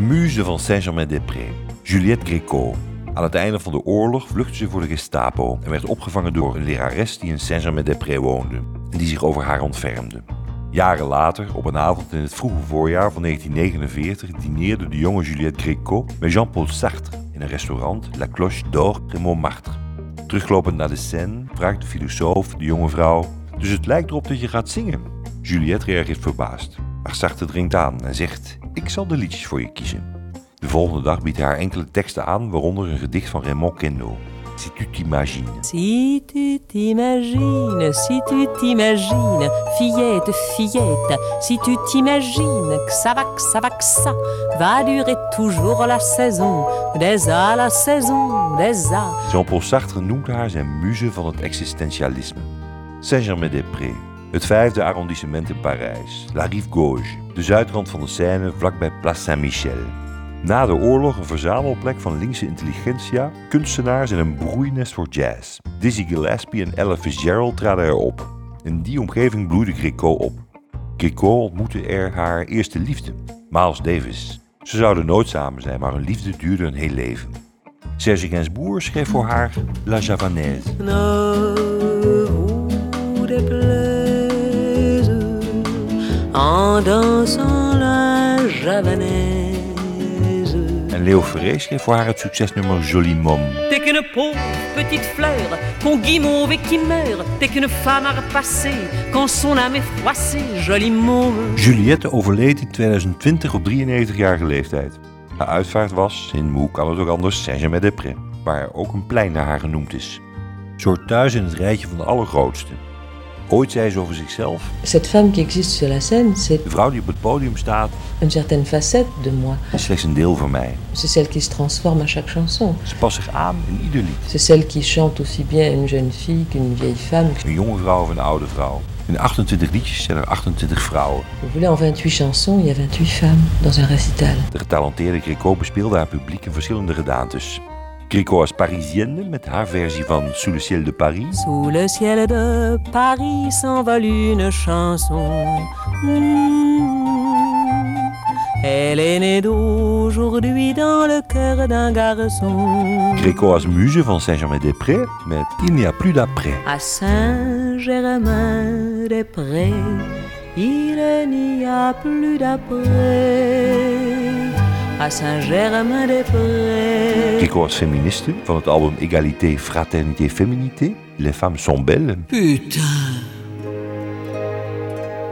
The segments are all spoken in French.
De muze van Saint-Germain-des-Prés, Juliette Gréco. Aan het einde van de oorlog vluchtte ze voor de Gestapo en werd opgevangen door een lerares die in Saint-Germain-des-Prés woonde en die zich over haar ontfermde. Jaren later, op een avond in het vroege voorjaar van 1949, dineerde de jonge Juliette Gréco met Jean-Paul Sartre in een restaurant La Cloche d'Or in Montmartre. Teruglopend naar de scène vraagt de filosoof de jonge vrouw: Dus het lijkt erop dat je gaat zingen? Juliette reageert verbaasd, maar Sartre dringt aan en zegt: Ik zal de liedjes voor je kiezen. De volgende dag biedt hij haar enkele teksten aan, waaronder een gedicht van Raymond Queneau. Si tu t'imagines. Si tu t'imagines, si tu t'imagines, fillette, fillette, si tu t'imagines que ça va, que ça va, que ça va durer toujours la saison des A, la saison des A. Jean-Paul Sartre noemt haar zijn muze van het existentialisme. Saint-Germain-des-Prés, het vijfde arrondissement in Parijs, La Rive Gauche, de zuidrand van de Seine vlakbij Place Saint-Michel. Na de oorlog een verzamelplek van linkse intelligentsia, kunstenaars en een broeinest voor jazz. Dizzy Gillespie en Ella Fitzgerald traden erop. In die omgeving bloeide Gréco op. Gréco ontmoette er haar eerste liefde, Miles Davis. Ze zouden nooit samen zijn, maar hun liefde duurde een heel leven. Serge Gainsbourg schreef voor haar La Javanaise. En dansant la javanaise. En Leo Ferré schreef voor haar het succesnummer Jolie Mom. T'es qu'une pauvre petite fleur qu'on guimauve et qui meurt. T'es qu'une femme à repasser quand son âme est froissée. Jolie. Juliette overleed in 2020 op 93-jarige leeftijd. Haar uitvaart was, in hoe kan het ook anders, Saint-Germain-des-Prés, waar ook een plein naar haar genoemd is. Ze hoort thuis in het rijtje van de allergrootste. Ooit zei ze over zichzelf, Cette femme qui existe sur la scène, c'est de vrouw die op het podium staat, une certaine facette de moi. is slechts een deel van mij. C'est celle qui se transforme à chaque chanson. Ze past zich aan in ieder lied. C'est celle qui chante aussi bien une jeune fille qu'une vieille femme. Een jonge vrouw of een oude vrouw. In 28 liedjes zijn er 28 vrouwen. Vous voulez, en 28 chansons, il y a 28 femmes dans un récital. De getalenteerde Gréco bespeelde haar publiek in verschillende gedaantes. Gréco als Parisienne met haar versie van Sous le ciel de Paris. Sous le ciel de Paris s'envole une chanson. Mm. Elle est née d'aujourd'hui dans le cœur d'un garçon. Gréco als muze van Saint-Germain-des-Prés met Il n'y a plus d'après. À Saint-Germain-des-Prés, il n'y a plus d'après. À Saint-Germain-des-Prés. Gréco als feministe van het album Égalité, Fraternité, Féminité. Les femmes sont belles. Putain,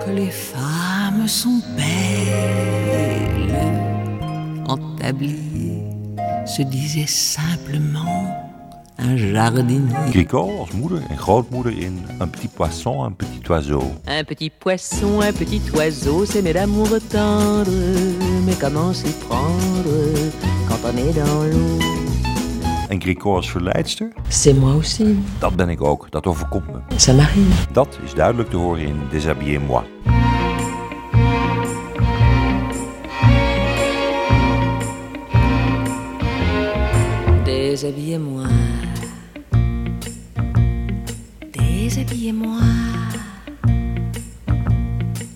que les femmes sont belles. En tablier se disait simplement un jardinier. Gréco als moeder en grootmoeder in Un petit poisson, un petit oiseau. Un petit poisson, un petit oiseau, s'aimer d'amour tendre. Mais comment s'y prendre quand on est dans l'eau? En Gréco als verleidster? C'est moi aussi. Dat ben ik ook, dat overkomt me. Ça m'arrive. Dat is duidelijk te horen in Déshabillez-moi. Déshabillez-moi. Déshabillez-moi.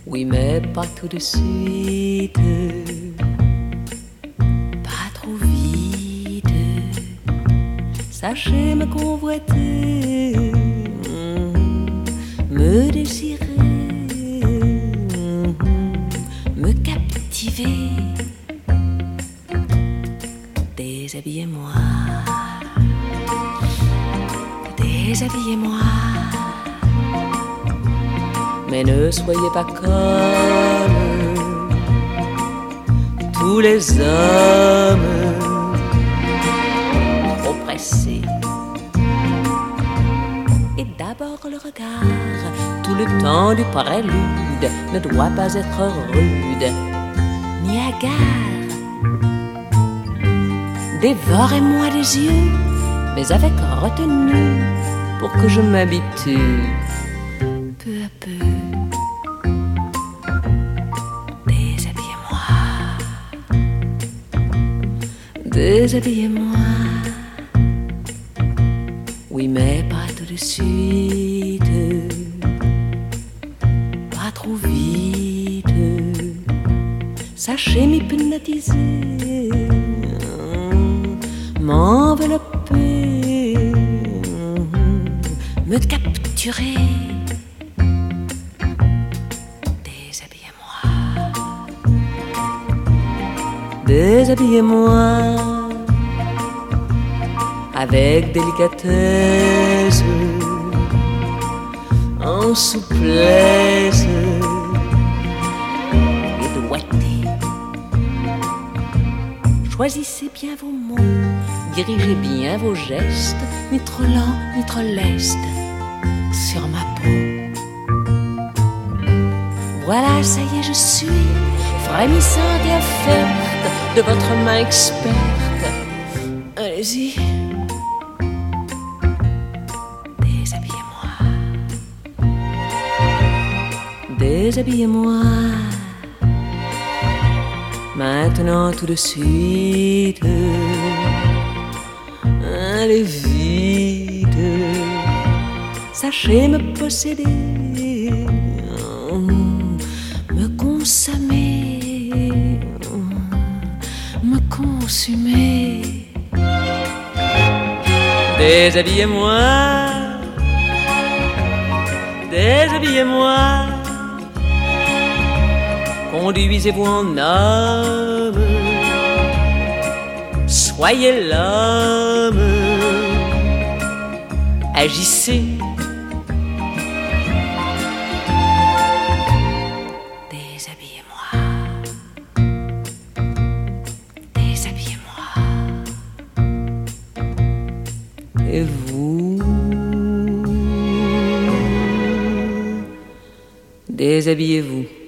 Oui, mais pas tout de suite. Pas trop vite. Sachez me convoiter. Mhm. Me désirer. Mhm. Me captiver. Déshabillez-moi. Déshabillez-moi. Mais ne soyez pas comme tous les hommes trop pressés. Et d'abord le regard, tout le temps du prélude, ne doit pas être rude ni hagard. Dévorez-moi des yeux, mais avec retenue, pour que je m'habitue peu à peu. Déshabillez-moi. Oui, mais pas tout de suite, pas trop vite. Sachez m'hypnotiser, m'envelopper, me capturer. Déshabillez-moi avec délicatesse, en souplesse et doigté. Choisissez bien vos mots, dirigez bien vos gestes, ni trop lent, ni trop leste, sur ma peau. Voilà, ça y est, je suis frémissante et offerte de votre main experte. Allez-y. Déshabillez-moi. Déshabillez-moi. Maintenant tout de suite. Allez vite. Sachez me posséder. Me consommer. Déshabillez-moi, déshabillez-moi, conduisez-vous en homme, soyez l'homme, agissez. Et vous Déshabillez-vous.